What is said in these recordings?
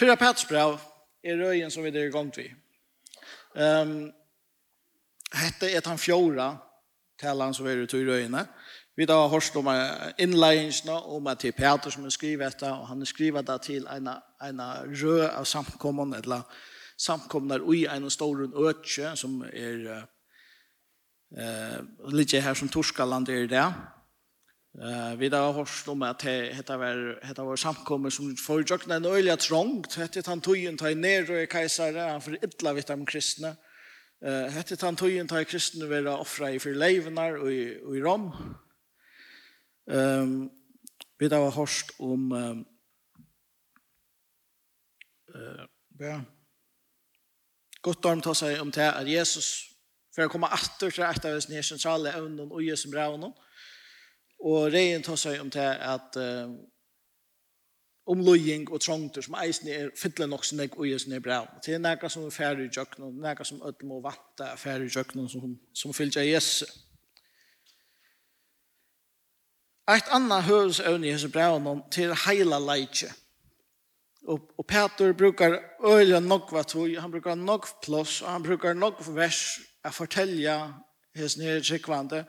Fyra Petersbrev er røyen som vi er i gang til. Um, hette er den fjorda talen som er ute i røyene. Vi da har hørt om innleggingsene, om at det er Peter som skriver dette, og han skriver det til en, en rød av samkommende, eller samkomnar i en stor øtje, som er uh, litt her som Torskaland er det. Uh, vi har hørt om at det var, det var samkommer som forutjøkna en øyelig trångt. Hette han tøyen ta i nere i kajsare, han for ytla vidt om kristne. Uh, hette han tøyen ta i kristne vera offra i for leivenar og i, og i rom. Um, vi har hørt om um, uh, ja. Godt om ta seg om det at Jesus for å komme atter til etter hos nye sentrale evnen og Jesu brevnen. Og reien tar seg om til at uh, omløying og trångter som eisen er fytle nok som jeg og som er bra. Det er noe som er ferdig i jøkken, noe som ødel må vatte er ferdig i jøkken som, som fyller av Jesu. Et annet høres høvesøvn i Jesu bra til heila leitje. Og, og Peter brukar øyla nokva tog, han brukar nok plås, og han brukar nok vers, å fortelja hans nere tryggvande,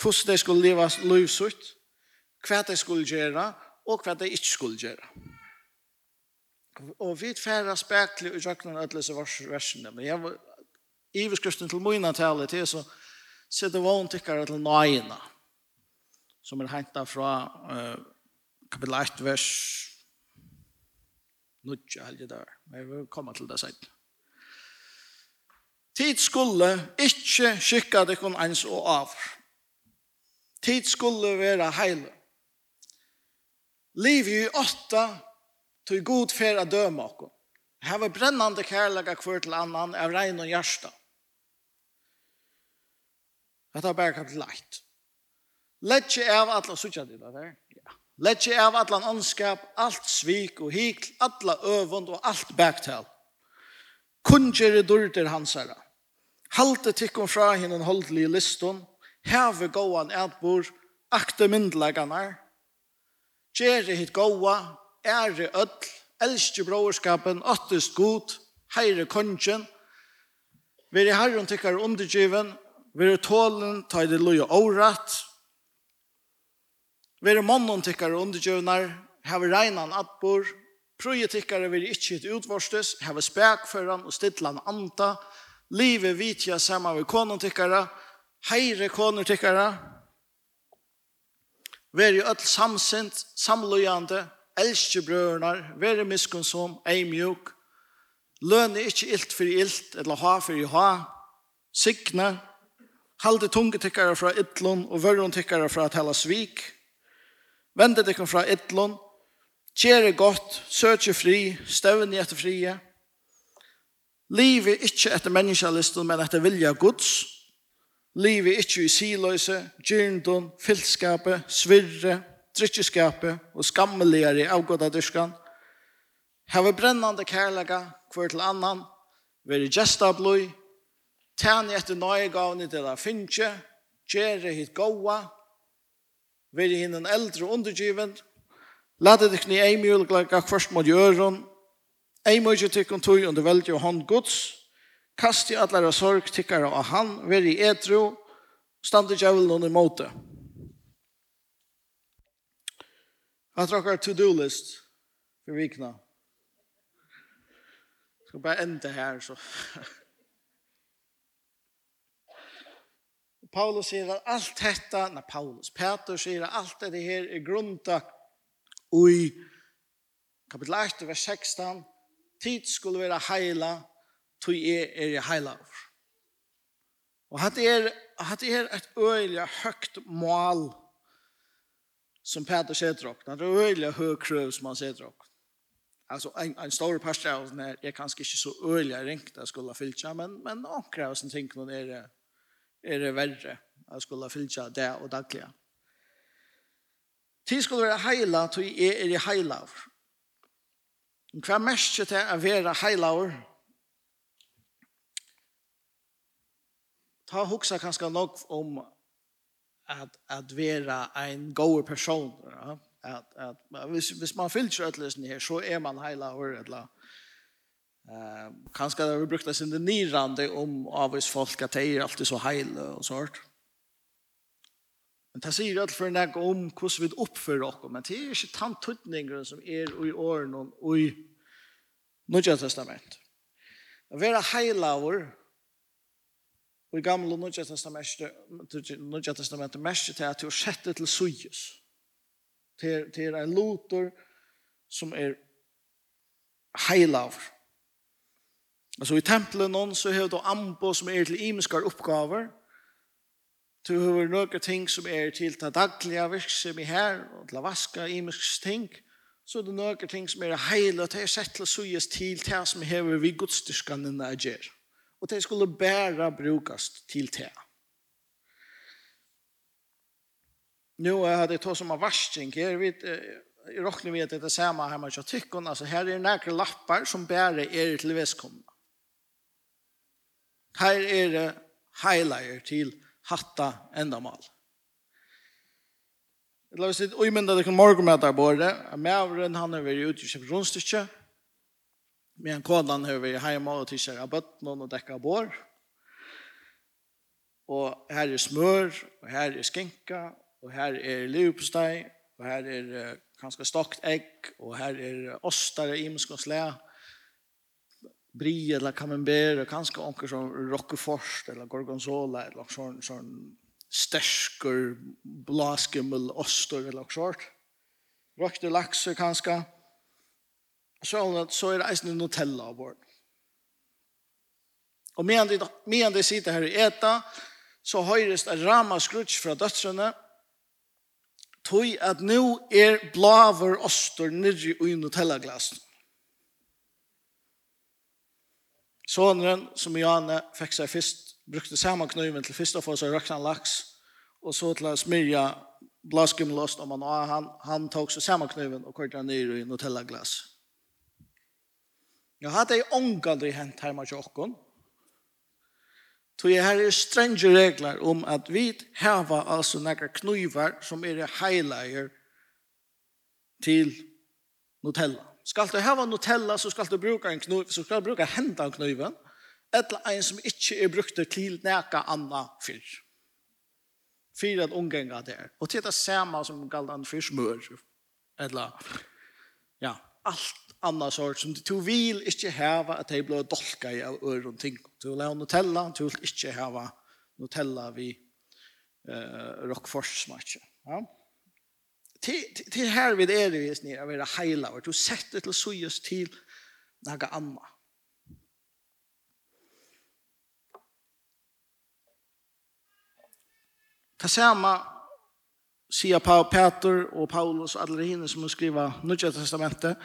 hvordan de skulle leva livsutt, hva de skulle gjøre, og hva de ikke skulle gjøre. Og vi færre spekler i jøkkenen av disse versene, men jeg var i beskriften til mine tale til, så ser det vann tykkere til nøyene, som er hentet fra uh, kapitel 1, vers 9, heldig der. Men jeg vil komme til det senere. Tid skulle ikke skikke det kun ens og av. Tid skulle være heil. Liv i åtta, tog god fer å døme oss. Her var brennande kærlega hver til annan av regn og hjärsta. Dette er bare kapitel 1. Lett ikke av atlan, sutja det der, ja. Lett ikke av atlan anskap, alt svik og hikl, atla øvund og alt baktal. Kunngjere durter hans. Halte tikkum fra hinn en holdelig liston, heve gåan etbor, akte myndlegganar, gjere hit gåa, ære öll, elskje broerskapen, åttest god, heire kongen, veri herren tykkar undergiven, veri tålen ta i det loja årat, veri mannen tykkar undergivenar, heve reinan atbor, prøye tykkare veri ikkje hit utvorstes, heve spekføran og stidlan anta, livet vitja saman vi konon tykkara, Heire koner tykkara, veri öll samsint, samlojande, elskje brødnar, veri miskunnsom, eimjuk, løne ikkje ilt for ilt, eller ha for ha, sikne, halde tunge tykkara fra ytlun, og vørron tykkara fra tala svik, vende tykkara fra ytlun, Kjere godt, søtje fri, støvn etter frie. Livet ikkje etter menneskelisten, men etter vilja Guds. Livet ikkje i siløse, gyrndun, fyllskapet, svirre, drittjeskapet og skammeligere avgåta dyrskan. Hava brennande kærlega hver til annan, veri gestabloi, tæni etter nøye gavni til a finnje, gjerre hit goa, veri hinn en eldre undergiven, lade dik ni eimjulglega hverst mot jøron, eimjulglega tykk tui under velge og hånd gods, Kast i allara sorg tikkara av han, veri i etro, standi djevelen i måte. Han tråkar to-do-list for vikna. Jeg skal bare enda her, så. Paulus sier at alt dette, nei, Paulus, Peter sier at alt dette her er grunda i kapitel 8, vers 16, tid skulle være heila, tog er er i heilavur. Og hatt er, hatt er et øyelig høgt mål som Peter setter opp. Det er øyelig høy krøv som han setter opp. Altså, en, en stor pastor av den er, er kanskje ikke så öliga ringt jeg skulle ha fyllt seg, men men några av sin tänker er, är det är det värre att skulle seg det og daglig. Tid skulle vara hela till er det hela. En kvar mest det är vara hela ta huxa kanskje nok om at, at vera en god person. Ja? At, at, hvis, hvis man fyllt kjøttelsen her, så er man heila hår, eller Eh, kanskje det har vi brukt det sin nirande om avvis folk at det er alltid så heile og sånt. Men det sier alt for nek om hvordan vi oppfører oss, men det er ikke tantutningeren som er i årene og i Nødja testament. Å være heilavur Og i gamle og nødja testamentet mest til at du setter til suyes. Til er en lotor som er heilav. Altså i tempelen noen så har du ambo som er til imiskar oppgaver. Du har noen ting som er til ta daglige virksom i her, og til å vaske imisk ting. Så er det noen ting som er heilav, og det er sett til sujus til til som hever vi godstyrkene når jeg gjør og det skulle bare brukast til det. Nu er det to som har varsting her, vi råkner vi at det er samme her med kjøttykken, altså her er nærkere lappar som bare er til veskomna. Her er det heileier til hatta endamal. La oss si, og mynda det kan morgenmøte med båret, at mævren han er vært ute i kjøpt Men kodan har vi hjemme og tycker av bötten och däckar bår. Och här är smör, och här är skinka, och här är livpostej, och här är kanske stakt ägg, och här är ostar og slæ, brie eller camembert, och kanske onker som rockefors eller gorgonzola eller sån, sån stersker, blaskimmel, ostar eller sånt. Rökte lax kanske så er det eisen Nutella av vår. Og medan de, medan de sitter her i eta, så høyres det rama skruts fra døtrene, tog at nå er blaver oster nirri ui i Nutella-glasen. Såneren som Janne fikk seg først, brukte samme knuven til først å få seg røkna laks, og så til å smyrja blaskimlost om han, han, han tok seg samme kniven og kortet ned i Nutella-glasen. Ja, hatt ei ångaldri hent heima med okkon. Så her er strenge regler om at vi heva altså några knuivar som er heilager til Nutella. Skal du heva Nutella, så skal du bruka en knuiv, så skal du bruka henda kniven eller en som ikkje er brukt til nekka anna fyr. Fyr at omgenga der. Og til det samme som galdan fyr smør, eller ja, alt annan sort som du vil ikke heva at de blir dolka i av øren ting. Du vil ha Nutella, du vil ikke heva Nutella vi uh, Rockfors smakje. Ja? Til, til, til her vid er det visst nere, av era og du setter til sujus til naga anna. Ta sama sier Paul Peter og Paulus og alle henne som skriver Nudja Testamentet,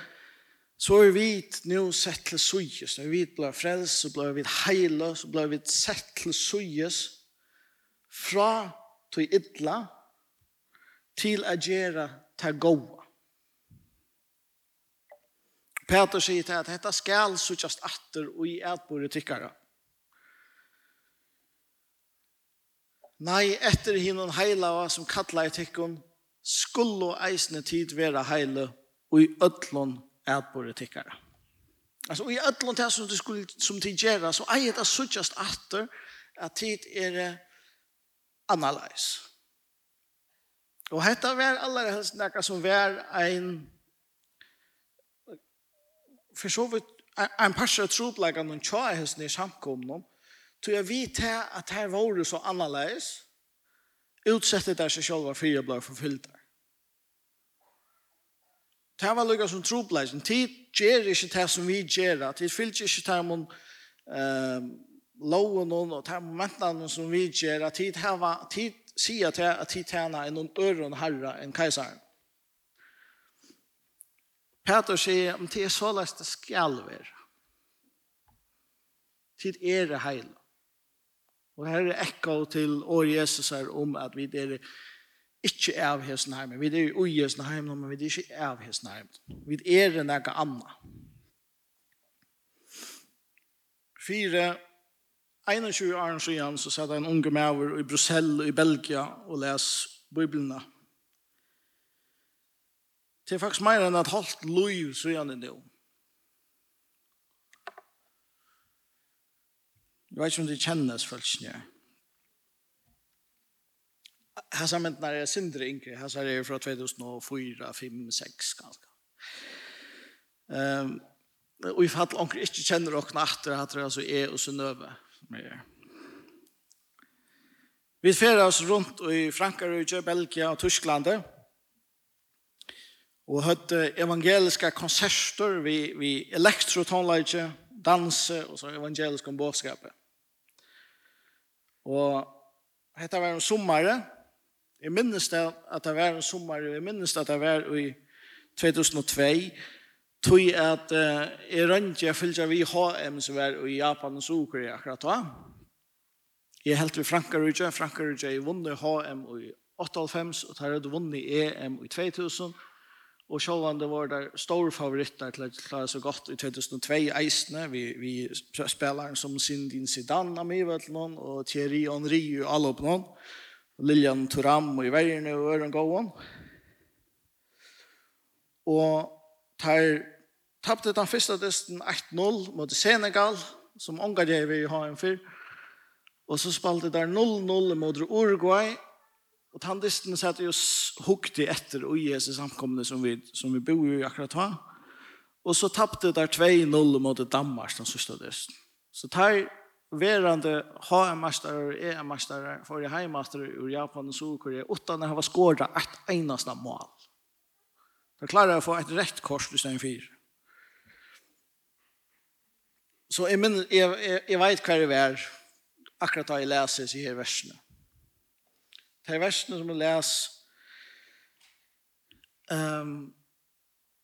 Så er vi nå sett til suges. Når vi blir frelst, så blir vi heile, så blir vi sett til suges fra til idla til å gjøre til gode. Peter sier til at dette skal suttjast atter og i etbordet tykkere. Nei, etter hinnon heila som kallar i tykkon, skulle eisne tid være heile og i ødlån ätbore tickare. Alltså i allan til som du skulle som tid gjerra, så er det suttjast atter at tid er det analys. Och detta var alla helst nekka som var ein for så vidt en parser passare noen tja tjaa hos ni samkomna tog jag vid at her var det så annerledes, utsettet der seg selv var fri og ble forfyllt der. Det var lukket som tropleisen. Tid gjør ikke det som vi gjør. Tid fyllt ikke det om eh, loven og det momentene som vi gjør. Tid, hava, tid sier til at tid tjener en øren herre enn kajsaren. Peter sier om det er så løst det skal være. Tid er det heil. Og her er ekko til år Jesus her om at vi er Ikke av hesten heimen. Vi er ui hesten heimen, men vi er ikke av hesten heimen. Vi er en ega anna. Fyre, 21 år siden så satt en unge maver i Brussel i Belgia og les Bibelene. Det er faktisk mer enn et halvt liv siden det nå. Jeg vet ikke om det kjennes, følelsen jeg. Hans har när jag syndre yngre. Hans är det från 2004, 5, 6 ganska. Um, og i fall onker ikke kjenner dere natter, at det altså er og med Vi fer oss rundt i Frankrike, Belgia og Tyskland. Og høtte evangeliska konserter vi, vi elektrotonleitje, danse og så evangeliska om båtskapet. Og dette var en sommare, Jeg minnes det at det var sommer, og jeg minnes det at det var i 2002, tog at uh, jeg rønte jeg fylte vi HM som var i Japan og Sokri akkurat da. Jeg helt vi Frankarudja, Frankarudja vunnet HM i 98, og tar hadde vunnet EM i 2000, og sjåvan det var der store favoritter til å klare så godt i 2002 eisene, vi, vi spiller som Sindin Zidane, av mye, og Thierry Henry og alle på noen. Liljan Turam og i verden og øren gåen. Og tar tappte den første testen 1-0 mot Senegal, som ångar jeg vil ha en fyr. Og så spalte der 0-0 mot Uruguay. Og den dysten satt jo hukte etter og i hese samkomne som vi, som vi bor i akkurat da. Og så tappte der 2-0 mot Danmark den sørste testen. Så tar verande HM-mästare og EM-mästare for i heimaster i Japan og Sydkorea utan att ha skåret et eneste mål. Da klarer jeg å få et rett kors i stedet fyra. Så jeg, minns, jeg, jeg, jag vet hva det er akkurat da jeg leser i her versene. Det er versene som jeg läser um,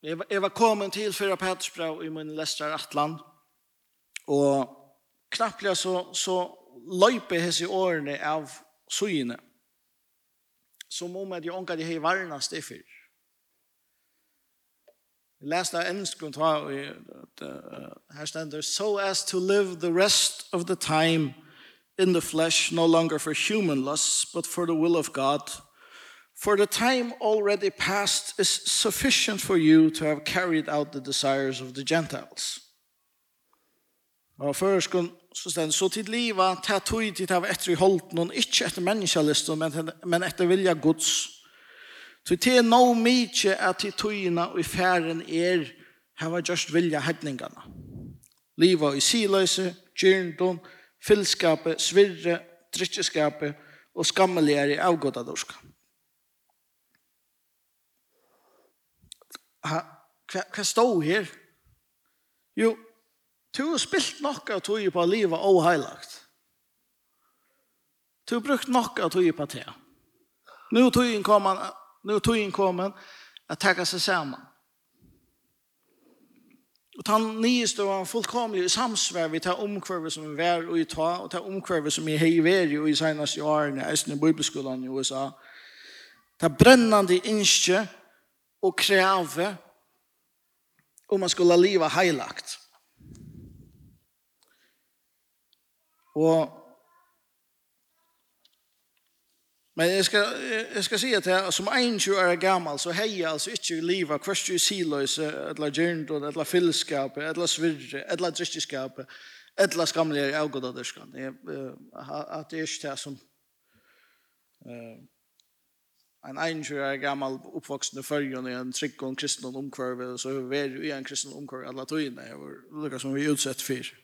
jag, jeg var kommet til fyra Petersbrau i min lester Atland og knapplega så, så løyper hese årene av søgene. Som om at jeg ångar de hei varnast det før. Jeg leste av enskund her stender, so as to live the rest of the time in the flesh, no longer for human lusts, but for the will of God. For the time already past is sufficient for you to have carried out the desires of the Gentiles. Og føreskund så stendt, så tid liva, ta tog tid av etter i holdt noen, ikke etter menneskelisten, men, men etter vilja Guds. Så det no noe mykje at tid togina og i færen er, hava var just vilja hedningana. Liva i siløse, kyrndom, fyllskapet, svirre, drikkeskapet og skammeligere avgåta dorska. Hva, hva stod her? Jo, Du har spilt nok av tog på livet og heilagt. Du har brukt nok av tog på det. Nu tog inkommen, nå er tog inkomman att tacka seg sammen. Og tann nyeste var fullkomlig i samsvær vi tar omkvarve som vi vær og i ta, og tar omkvarve som vi hei veri og i senast i årene, eisen i Bibelskolen i USA. Ta brennande innskje og kreve om man skulle leva heilagt. Og Men jeg skal, jeg skal si at jeg, som en tjur er gammel, så hei jeg altså ikke livet kvart jo siløse, eller gjerndod, eller fyllskap, eller svirre, eller drikkeskap, eller skamlige avgodaderskan. Jeg, at det er ikke det som uh, en en tjur er gammel oppvoksende følgen i en trygg og kristne omkvarve, så er vi i en kristne omkvarve, eller togene, eller som vi er utsett for.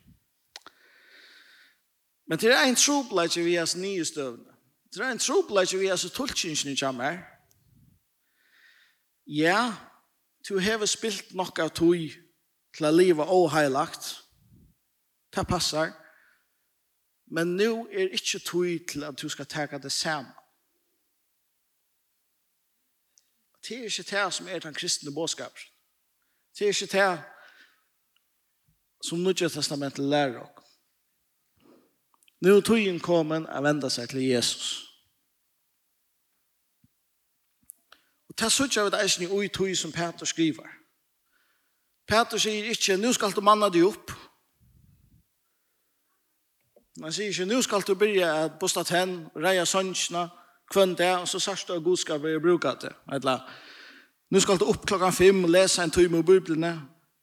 Men det er en trobladje vi har nye støvne. Det er en trobladje vi hans tullkynsene kommer. Ja, du har spilt nok av tog til å leve og heilagt. Det passer. Men nå er ikke tog til at du skal ta det samme. Det er ikke det som er den kristne bådskapen. Det er ikke det som Nudja testamentet lærer oss. Nu er tiden kommet att vända sig till Jesus. Och det så jag vet eisen i ui tog som Peter skriver. Peter sier ikke, nå skal du manna dig upp. Han sier ikke, nå skal du byrja at bosta tenn, reia sønnsene, kvønn det, og så sørste du godskapet god skal bruka det. Eller, nu skal du opp klokkan fem, lesa en tøyme i biblene,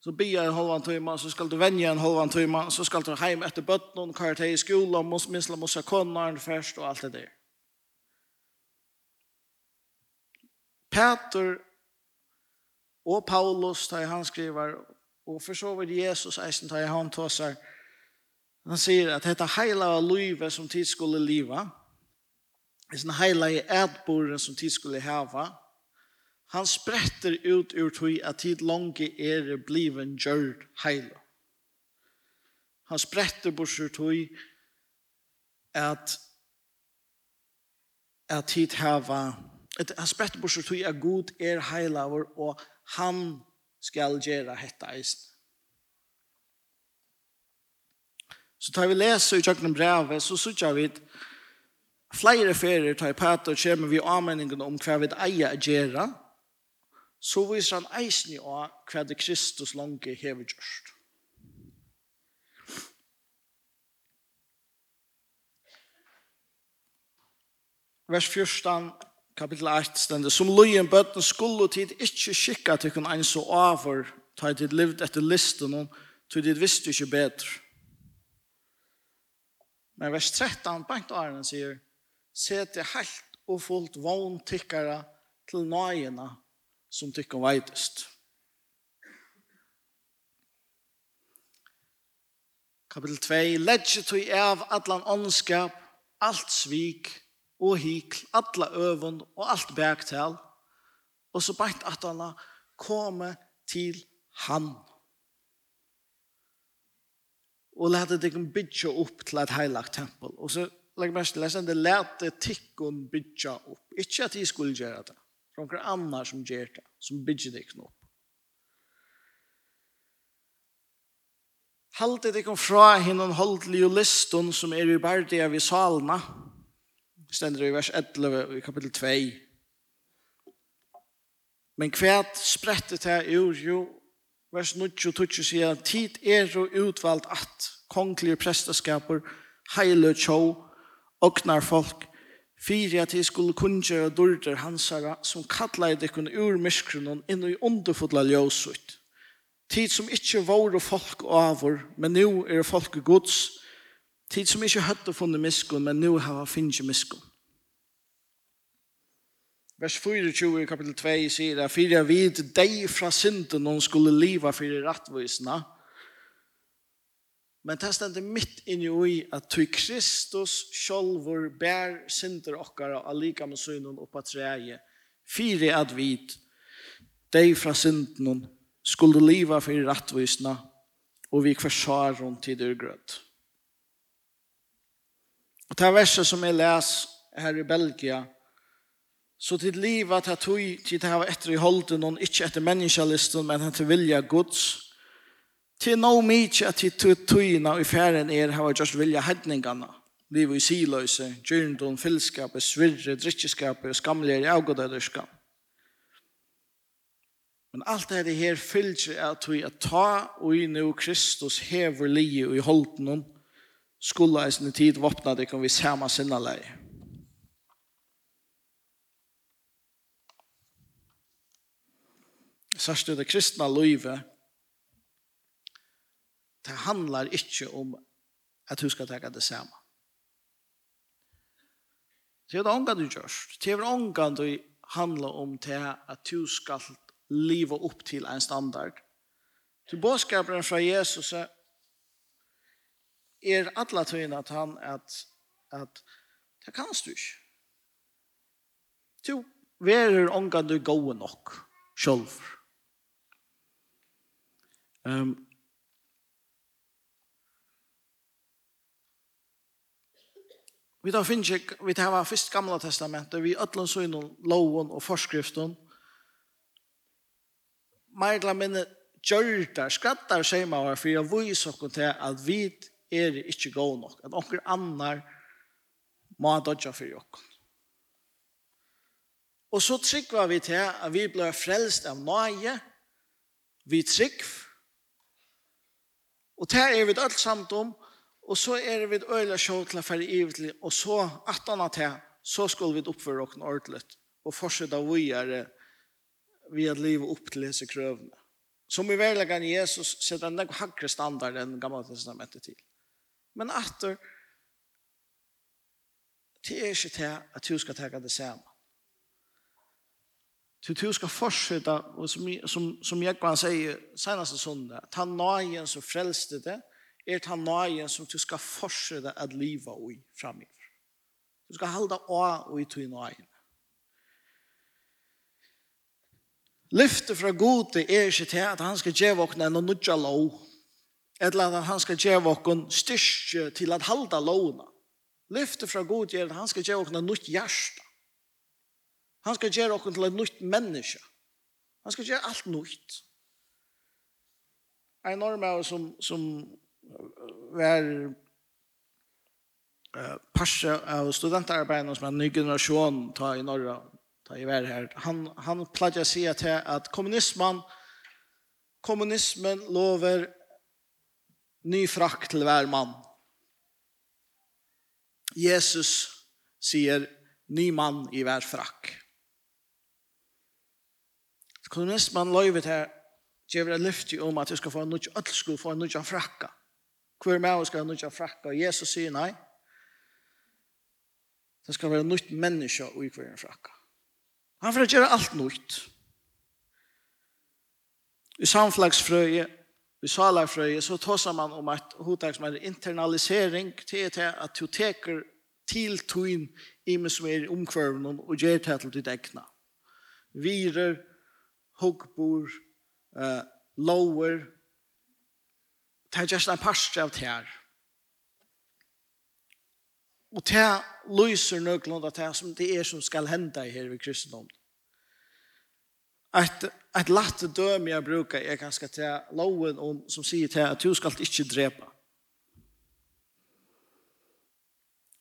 Så bia en halvan tøyma, så skal du venja en halvan tøyma, så skal du heim etter bøtten, kar til i skola, mås minstla mås konar først og alt det der. Peter og Paulus, da han skriver, og for så vidt Jesus eisen, da han tåsar, han sier at dette heila av livet som tid skulle liva, det en sånn heila i som tid skulle hava, Han spretter ut ur tog at tid lange er bliven gjørd heilo. Han spretter bort ur tog at at tid hava at han spretter bort ur tog at god er heilaver og han skal gjøre hetta eisen. Så tar vi lese i tjøkken brevet, så sier vi flere ferier tar Peter og kommer vi anmenningen om hva vi eier å gjøre, så viser han eisen i av hva det Kristus lange hever gjørst. Vers 14, kapittel 8, stender, Som løyen bøtten skulle tid ikke skikka til kun en så over, ta tid livet etter listen, og tid visste ikke bedre. Men vers 13, bankt Arne sier, Se til helt og fullt vogn tikkere til nøyene som tykker veitest. Kapitel 2. Ledje tog av allan åndskap, allt svik og hikl, alla øvund og allt bergtal, og så bært at han komme til han. Og lette deg bygge opp til et heilagt tempel. Og så legger jeg mest til, lette tikkun bygge opp. Ikke at de skulle gjøre det fra noen annar som gjør det, som bygger det ikke opp. Halte det kom fra henne holdelig og liston som er i bardet av i salene. Stender i vers 11 i kapittel 2. Men kvært sprettet her ur jo vers 9 og 20 sier tid er og utvalgt at kongelige presteskaper heile tjå, oknar folk, Fyrir at jeg skulle kunngjøre dårder hansara som kallar dekken ur myskronen inn i underfodla ljøsut. Tid som ikkje var og folk og avur, men nu er folk gods. Tid som ikkje høtte funnet miskon, men nu har finnje miskon. Vers 24 i kapitel 2 sier at fyra vid deg fra synden hon skulle liva fyrir rattvisna, Men det stender mitt inn i at tu Kristus sjolvor bær synder okkara av lika med synden oppa treie, fire at vit, deg fra synden skulle liva for rattvisna, og vi kvarsar rundt ur dyrgrød. Og det verset som jeg les her i Belgia, så til livet at tog til det her etter i holden, og ikke etter menneskelisten, men etter vilja Guds, Til no mykje at vi tog tøyna i færen er hava just vilja hedningarna. Liv i siløse, gyrndon, fyllskapet, svirre, drittskapet, skamlige i avgodøderskap. Men alt det her fylgjer at vi at ta og i nu Kristus hever li og i holden hon skulle i sin tid våpna det kan vi sama sinna leie. Sørste det kristna løyve, det handlar inte om att du ska ta det samma. Det är det ångan du görs. Det är det ångan du handlar om det att du ska leva upp till en standard. Till bådskapen från Jesus är alla tydligen att han att, att det kan du inte. Du verer ångan du går nog själv. Um, Vi tar finnes vi tar var først gamla testamentet, vi øtlen så innom loven og forskriften. Meidla minne gjørtar, skrattar seg med hver, for jeg viser oss til at vi er ikke god nok, at onker annar må dodja for oss. Og så trykker vi til at vi blir frelst av nøye, vi trykker, og det er vi alt samt om, Og så er det vid øyla sjå til å fære ivetlig, og så at han til, så skulle vi oppføre oss ordentlig, og fortsette å gjøre vi at livet opp til disse krøvene. Som i verleggen Jesus setter en hakre standard enn gamle testamentet til. Men atter, det er ikke til at du skal tenke det samme. Du, du skal fortsette, og som, som, som jeg kan si seneste søndag, ta nøyen som frelste det, er ta nøyen som du skal fortsette at liva i framöver. Du skal halda av og i tog nøyen. Lyfte fra gode er ikke til at han skal gjøre åkne en nødja lov, eller at han skal gjøre åkne styrke til at halda lovene. Lyfte fra gode er at han skal gjøre åkne en nødt hjerte. Han skal gjøre åkne til en nødt menneske. Han skal gjøre alt nødt. En norm som, som var uh, parsa av studentarbeidene som en ny generasjon ta i norra, ta i vær her. Han, han pleier å si at, at kommunismen, kommunismen lover ny frakk til hver mann. Jesus sier ny mann i hver frakk. Kommunismen løyver til gjør det lyft om at du skal få en nødt, alle skulle få en nødt frakka. Hver med oss skal ha nødja frakka, og Jesus sier nei. Det skal være nytt menneske og i hver en frakka. Han får gjøre alt nytt. I samflagsfrøye, i salagfrøye, så tåser man om at hodtak som er internalisering til at du teker til tøyen i med som er omkvarven og gjør det til ditt egna. Virer, hogbor, uh, lower, Det er just en parstre av det her. Og det lyser nøklund av det som det er som skal hende her ved kristendom. Et, et latt døm jeg bruker er ganske til loven om, som sier til at du skal ikke drepa.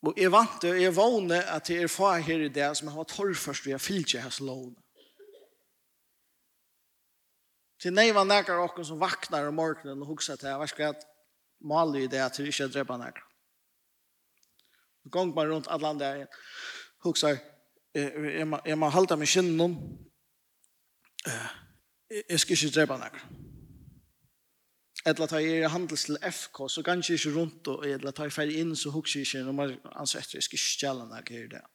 Og jeg vant det, jeg vågner at jeg er far her i det som har vært torrførst ved å fylle hans lovene. Til nei var nekar okken som vaknar om morgenen og hugsa til, hva skal jeg male i det at vi ikke drepa nekar. Og gong man rundt alle andre her, hugsa, jeg må halda meg kinnon, jeg skal ikke drepa nekar. Eller ta er handels til FK, så kan jeg ikke rundt, og etla ta er ferdig inn, så hugsa jeg ikke, når man ansetter, jeg skal ikke stjela nekar i det.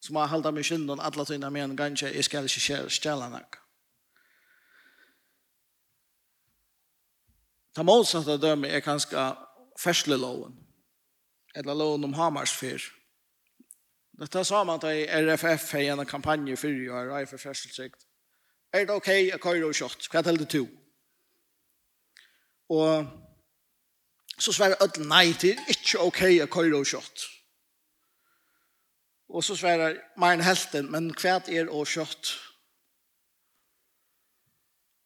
Så må jeg halda meg kinnon, alle tøyna men, kan jeg ikke stjela nekar. Ta motsatta døme er kanskje fersleloven, eller loven om Hamarsfyr. Dette sa man til RFF i en kampanje fyrir i år, for ferselsikt. Er det ok å køre og kjøtt? Hva er det to? Og så svarer ødel nei, det er ikke ok å køre og kjøtt. Og så svarer Maren Helten, men hva er å kjøtt? Hva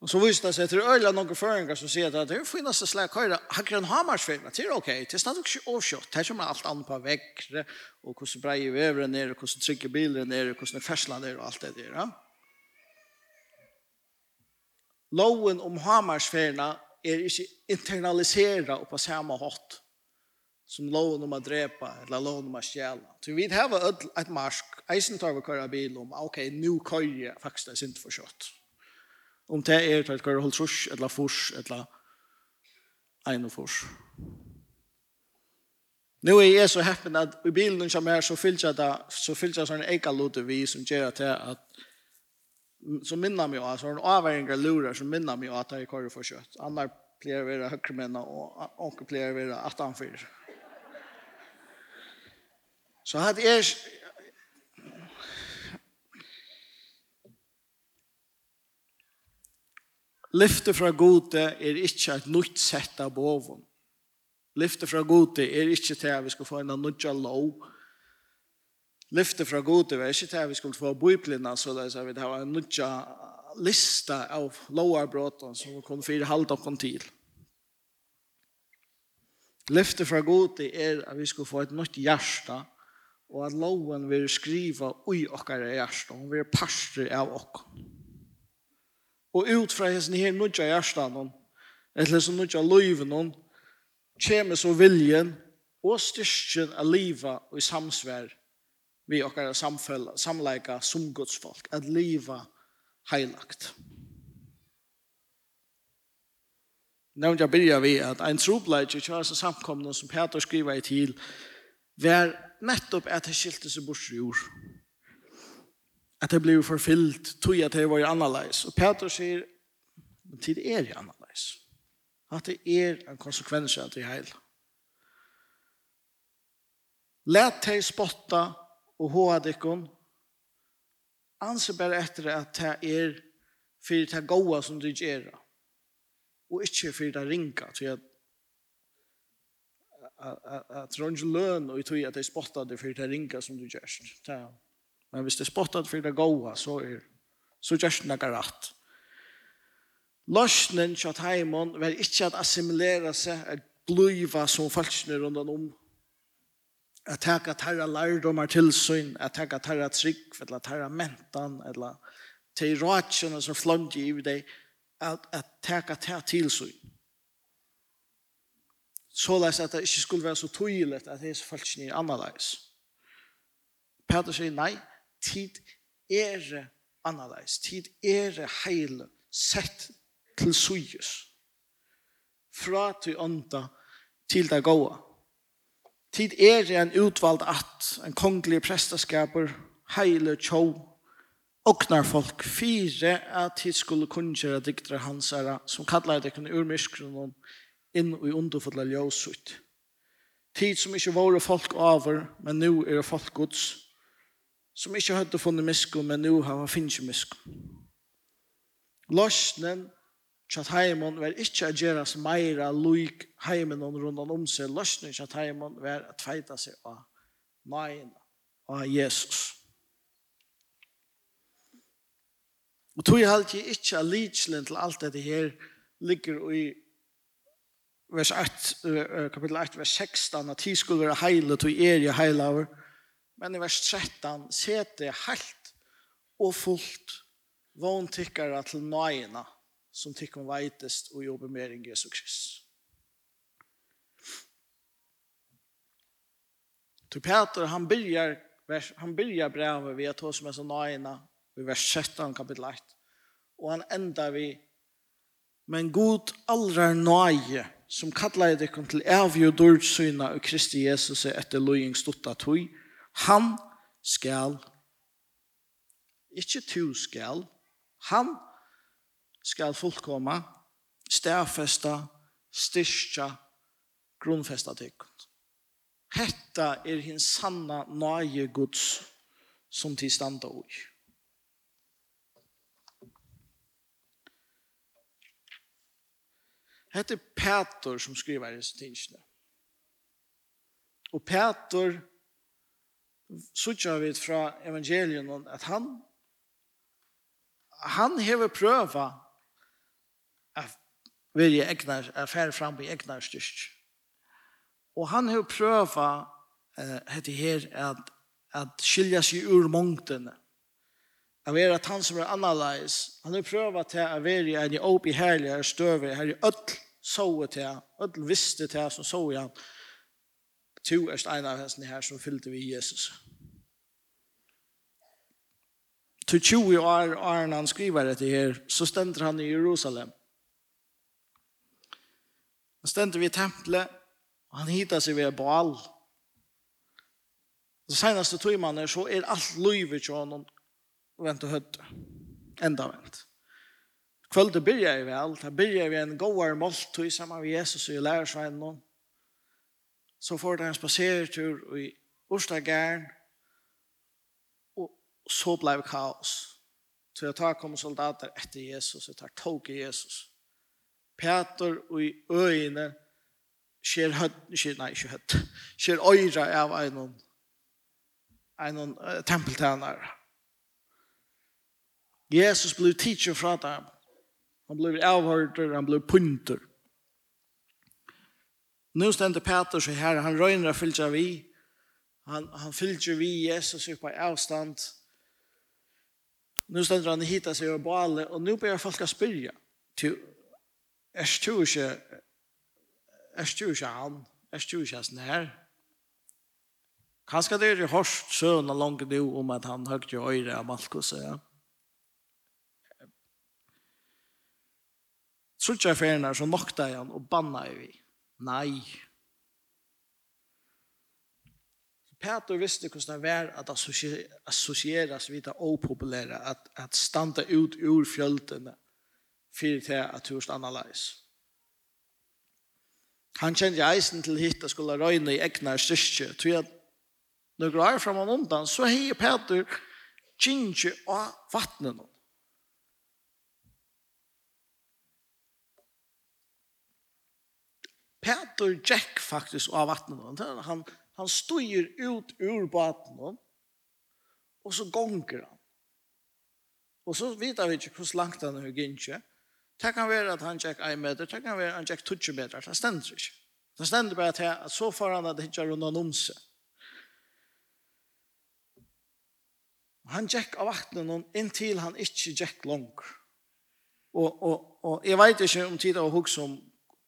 Og så viser det seg til øyla noen føringer som sier at det er finnes det slik høyre, hakker en hamarsfirma, det er ok, det er snart ikke overkjøtt, det er som alt annet på vekkere, og hvordan breie veveren er, og hvordan trygge bilen er, og hvordan ferslan er, og alt det der. Ja? Loven om hamarsfirma er ikke internaliseret og på samme hatt som loven om å drepa, eller loven om å stjæle. Så vi har et marsk, eisen tar vi køyre bil om, ok, nå køyre faktisk det er sint for kjøtt. Om det er til hver holdt trus, eller furs, eller ein og furs. Nå er jeg så heppen at i bilen som er, så fyllt jeg det, så fyllt jeg sånn eka lute vi som gjør til at som minner meg av, så er sånne avværinger lurer som minner meg av at jeg kører for kjøtt. Andre pleier å være høyre høyremennene, og onker pleier å være at han fyrer. Så hadde jeg lyfte fra gode er ikke et nytt sett av boven. Lyfte fra gode er ikke til at vi skal få en nødja lov. Lyfte fra gode er ikke til at vi skal få bøyplina, så det er vi har en nødja lista av lovarbrotten som vi kommer fyre halvt opp til. Lyfte fra gode er at vi skal få et nytt hjärsta og at loven vil skriva ui okkar hjärsta, og vil parster av okkar. Og ut fra hesten her nødja hjertan eller som nødja løyven hon, kjemes og viljen og styrkjen av livet og i samsvær vi okkar samleika som Guds folk, at livet heilagt. Nevnt jeg byrja vi at ein trobleid i kjøres samkomne som Peter skriver i til, var nettopp at det skilte seg bort i jord at det blev forfyllt, tog at det var ju annorlunda. Och Peter säger men tid er ju annerledes. Att det är en konsekvens av det hele. Læt deg spotta och hoa dikon. Anse bare etter att det är for det gode som du gjør, Och inte for det ringa. Så jag att att att rönge løn och i tog spotta det spottade det ringa som du gör. Ta. Men hvis det er spottet for det gode, så er så gjørs det noe rett. Løsnen til at heimen var ikke at assimilere seg, at bliva som falskene rundt om, at taka tarra lærdomar til syn, at taka tarra trygg, eller tarra mentan, eller til ratjene som flånd i deg, at, at taka tarra til syn. Så leis at det ikke skulle være så tydelig at det er så falskene er annerledes. Peter sier nei, tid er annerledes, tid er heile, sett til sujus, fra til ånda til det gåa. Tid er en utvald at, en kongelig prestaskaper, heile tjå, oknar folk fire at tid skulle kunngjøre diktere hans herre, som kallar det kunne urmyskronen inn i underfodla ljøsut. Tid som ikke våre folk over, men nu er folk gods som ikke hadde funnet misko, men nå har han finnet misko. Løsnen til heimen var ikke å gjøre oss mer loik heimen og rundt om seg. Løsnen til heimen var å tveite seg av nøyene av Jesus. Og tog jeg alltid ikke av lidselen til alt dette her ligger i vers 8, kapitel 8, vers 16, at de skulle være heile, tog er jeg heilaver, Men i vers 13, sete helt og fullt vån tikkara til nøyina som tikkum veitest og jobber mer enn Jesus Kristus. Så Peter, han byrjar, han byrjar brevet vi har tås med så nøyina i vers 17 kapitel 1. Og han enda vi Men god allra nøye som kallar jeg kom til evig og dård syna og Kristi Jesus etter løying stutta tog Han skal, ikke to skal, han skal fullkomma, stærfesta, styrkja, grunnfesta tykkund. Hetta er hins sanna nøye Guds som til standa ui. Hetta er Petor som skriver i sin tingene. Og Petor suttja vi fra evangelien at han han hever prøva at vilje egnar er færre fram i egnar styrst og han hever prøva eh, her at at skilja seg ur mongtene av er at han som er annerledes han har prøvd til å være en i opp i herlige støver her i öll så til öll visste til som så han to er en av hessene her som fyllte vi Jesus. Til 20 år, år han skriver dette her, så stender han i Jerusalem. Han stender ved tempelet, og han hittar seg ved Baal. De senaste tog mannen så er alt livet til honom vent og høtte. Enda vent. Kvöldet byrja i vel, da byrja vi en gåar måltøy sammen med Jesus og i lærersveien noen så får det en spasertur i Årstagern, og så ble det kaos. Så jeg tar kommer soldater etter Jesus, jeg tar tog i Jesus. Peter og i øyene skjer høtt, skjer, nei, ikke høtt, skjer øyre av en, en uh, tempeltjener. Jesus ble teacher fra dem. Han ble avhørt, han ble punter. Nu ständer Peter seg her, han røyner att fylja vi. Han, han fylja vi Jesus upp på avstand. Nu ständer han och seg og bale. og nu ber folk att spyrja. Er du ikke er du ikke han? Er du ikke sån her? Kanskje det er ju hårst sön langt långt nu om at han högt ju öjre av Malkus. Ja. Trutja färgerna så nokta han og banna i vi nei. Peter visste hvordan det var at associeras vid det opopulære, at, at standa ut ur fjöldene fyrir til at du hurst analyse. Han kjente eisen til hit og skulle røyne i egna styrke, tog at når du er framan undan, så hei Peter kjente av vattnet nå. Peter Jack faktisk av vattnet. Han, han styr ut ur vattnet, og så gonger han. Og så vet vi ikke hvor langt han er gynnt. Det kan være at han tjekk 1 meter, det kan være at han tjekk 20 meter, det stender ikke. Det stender bare til at så får han at det ikke er rundt om seg. Han tjekk av vattnet inntil han ikke tjekk langt. Og, og, og jeg vet ikke om tid av hugg om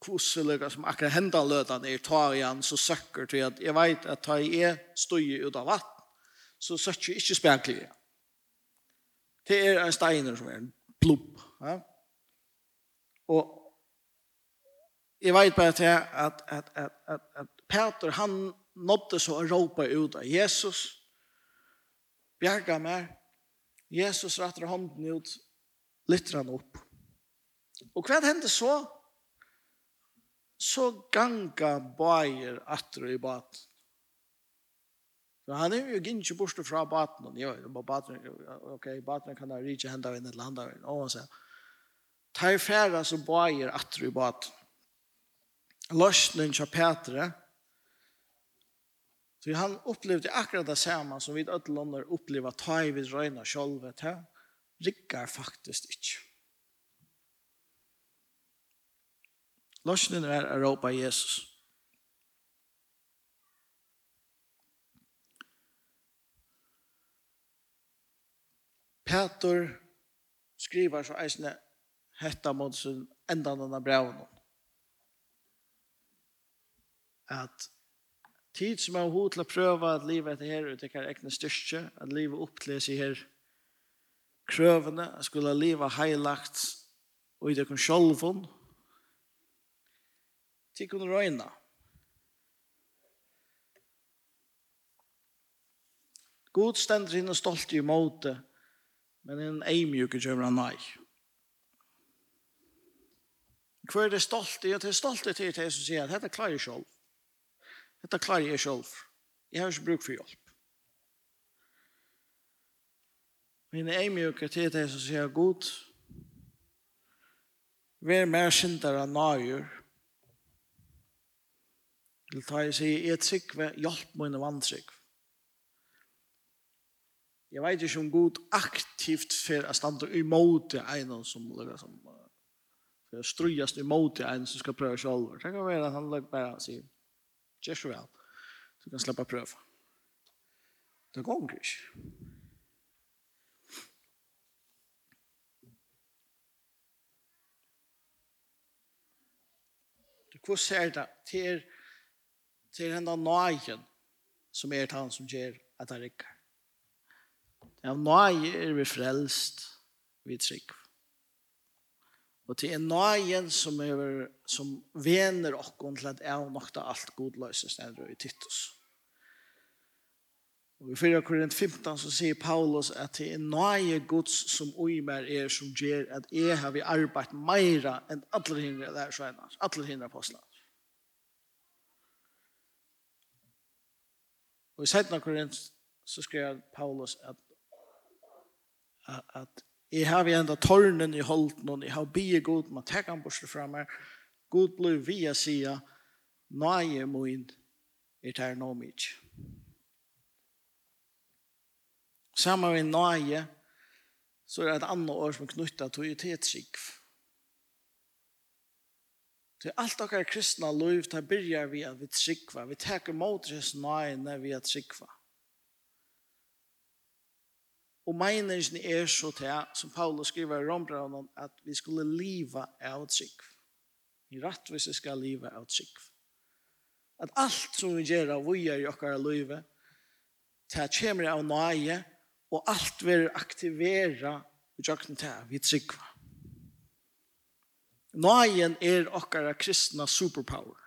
kvosseliga som akkurat henda løtan er tar igjen, så søkker til at jeg vet at ta i er støy ut av vatten, så søkker jeg ikke spekler igjen. Det er en steiner som er en blubb. Ja? Og jeg vet bare til at, at, at, at, at Peter, han nådde så å råpe ut av Jesus, bjerga meg, Jesus retter hånden ut, lytter han opp. Og hva hendte så? så ganga bæger atter i baten. Så han er jo ikke borte fra baten. Jo, baten, ok, baten kan da rike hendene inn eller hendene inn. Og han sier, tar færa så bæger atter i baten. Løsnen til Petre, så han opplevde akkurat det samme som vi alle andre opplever, tar vi røyna sjolvet her, rikker faktisk ikke. Løsningen er å råpe Jesus. Peter skriver så eisne hetta mot sin enda denne brevene. At tid som er hod til å prøve at livet etter her ut ikke ekne styrke, at livet oppleser her krøvene, at skulle livet heilagt og i det kun sjolvånd, til kunne øynene. God stender henne stolt i måte, men en eimjuke kjøver han nei. Hva er det stolt i? Det er stolt i til det som sier at dette klarer jeg selv. Dette klarer jeg selv. Jeg har ikke bruk for hjelp. Men en eimjuke til det som sier at God, Vær mer syndere nøyer, Til ta jeg sier, jeg tryggve, hjelp mine vantrygg. Jeg vet ikke om god aktivt for å stande imot det ene som lukker som for å strøyast imot en som skal prøve selv. Det kan være at han lukker bare og sier, gjør så vel, du kan slippe prøve. Det går ikke. Du, hvordan er det? Det er til henne nøyen som er han som gjør at han rikker. Av nøye er vi frelst, vi trygg. Og til en nøyen som, er, som vener okken til at jeg nok da alt godløses nede i Titus. Og i 4 Korint 15 så sier Paulus at det er nøye gods som uimer er som gjør at jeg har vi arbeidt meira enn alle hindre der lærersvenner, alle hindre apostlar. Og i 17. Korint så skrev Paulus at, at, at jeg har vi enda tårnen i holden, og jeg har bygget god, man tar han bort fra meg, god blir via sida, nøye min, jeg tar nå mye. sammen med nøye, så er det et annet år som er knyttet til et trygg. Så alt dere kristne liv tar begynner vi at vi tryggva. Vi teker mot nøye når vi at tryggva. Og meningen er så til, som Paulus skriver i Rombraunen, at vi skulle liva av tryggva. I rettvis skal liva av tryggva. At alt som vi gjør av vi er i okkar liv, det kommer av nøye, og alt vil aktivera i tryggva. Vi tryggva. Nøyen er okkara kristna superpower.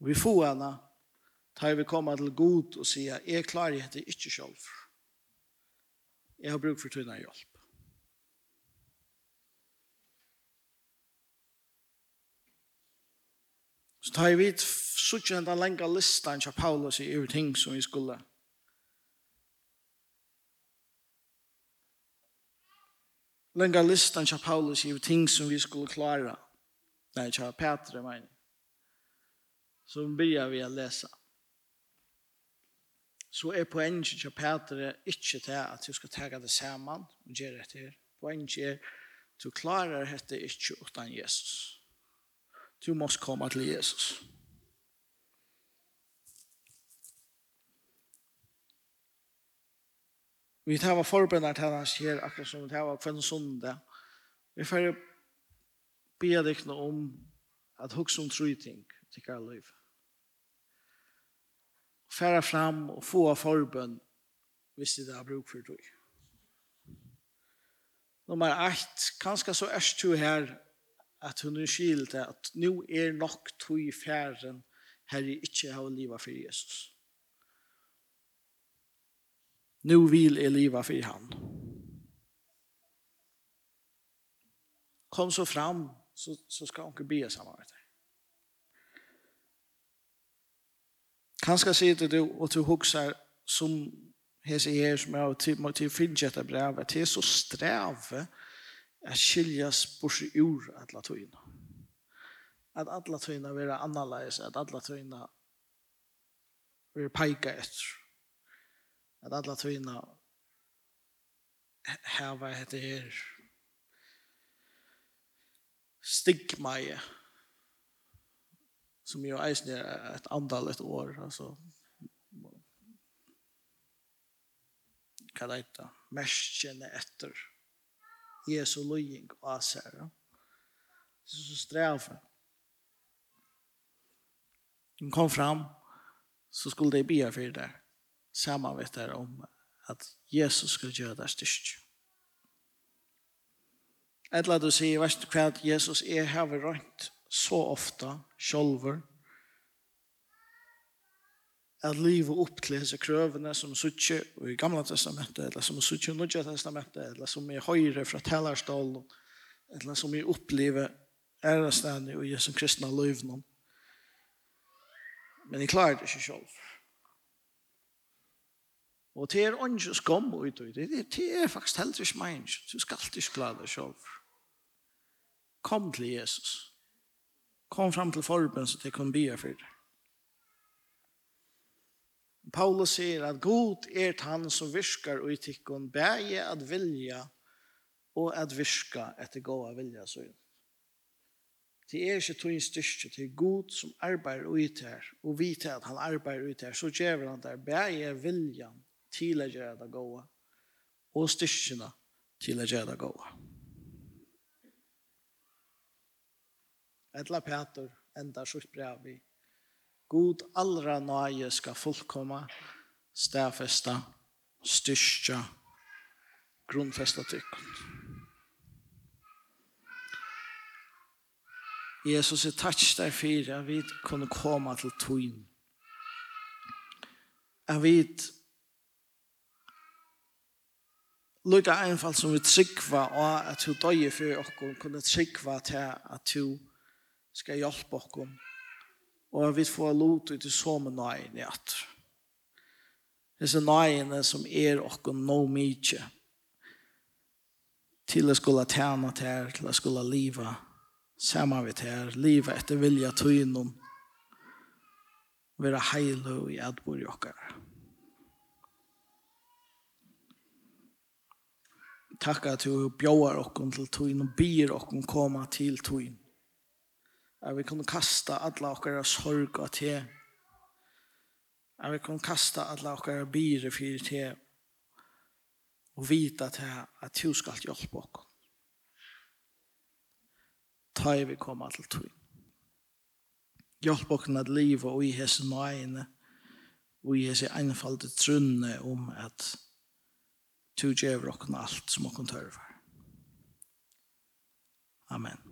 Vi får henne tar vi komma til god og sier, jeg klarer dette ikke selv. Jeg har bruk for tøyne hjelp. Så tar vi suttje enda lenge listan til Paulus i over ting som vi skulle lenga listan til Paulus i ting som vi skulle klara. Nei, til Petra, mener. Så begynner vi å lese. Så er poenget til Petra ikke til at du skal ta det sammen og gjøre det her. Poenget er at du klarar dette ikke utan Jesus. Du måste komme til Jesus. Jesus. Vi tar var forbrenner til hans her, akkurat som vi tar var kvenn sondag. Vi får be deg om at hugsa om tru ting til hver liv. Færa fram og få av forbønn hvis det er bruk for tru. Nummer 8, kanskje så er du her at hun er skilt at nå er nok tog i færen her i ikke har livet for Jesus. Nu vil jeg leva for han. Kom så fram så, så skal ska ikke be sammen med dig. Kanske sitter du og du husker som hese her som er til, til finnkjetta brevet, til så streve at skiljas borsi ur alla tøyna. At alle alla vil være annerledes, at alle tøyna vil peike etter at alla tøyna hava hette her stigma i som jo eisen er et andal et år, altså hva det heter, merskjene etter Jesu løying og aser ja. det er Så strefe. Hun kom fram, så skulle de bia for det samarbetar om at Jesus skulle gjøre det styrst. Etla du sier, vers du kvad, Jesus er her rønt så ofta, sjolver, at livet opp til disse krøvene som suttje i Gamla Testamentet, eller som suttje i nødja Testamentet, eller som er høyre fra tellerstålen, eller som er opplivet ærestene og Jesu kristna løyvnån. Men jeg klarer det ikke selv. Og det er ikke skam ut og det. Det er faktisk heller ikke meg. Du skal alltid klare deg selv. Kom til Jesus. Kom fram til forben så det kan bli for det. Paulus sier at god er han som viskar og i tikkun bæge at vilja og at virka etter gåa vilja så Det er ikke tog styrke til god som arbeider ut her, og vite at han arbeider ut her, så gjør han der bæge viljan til å gjøre det gode, og styrkene til å gjøre det gode. Etla Peter enda sitt brev i God allra nøye skal fullkomma, stafesta, styrkja, grunnfesta tykkund. Jesus er takk der fyrir at vi kunne komme til tøyen. At vi lukka einfalt som vi tryggva og at du døye fyrir okkur, kunne tryggva til at du skal hjelpe okkur. Og vi får lot ut i som nøyen i at. Disse nøyene som er okkur no mykje. Til å skulle tjene til her, til å skulle liva sammen med til her, liva etter vilja tøynen. Være heil og i adbor i okkar. Amen. takka at du bjóar okkon til tøyn og byr okkon koma til tøyn. At vi kunne kasta alla okkara sorg og te. At vi kunne kasta alla okkara byr fyrir te og vita till at du skal hjälpa oss. Ta vi koma til tøyn. Hjelp okkon at liva og i hese nøyene og i hese einfalde trunne om at Tu djever okkon alt som okkon tørver. Amen.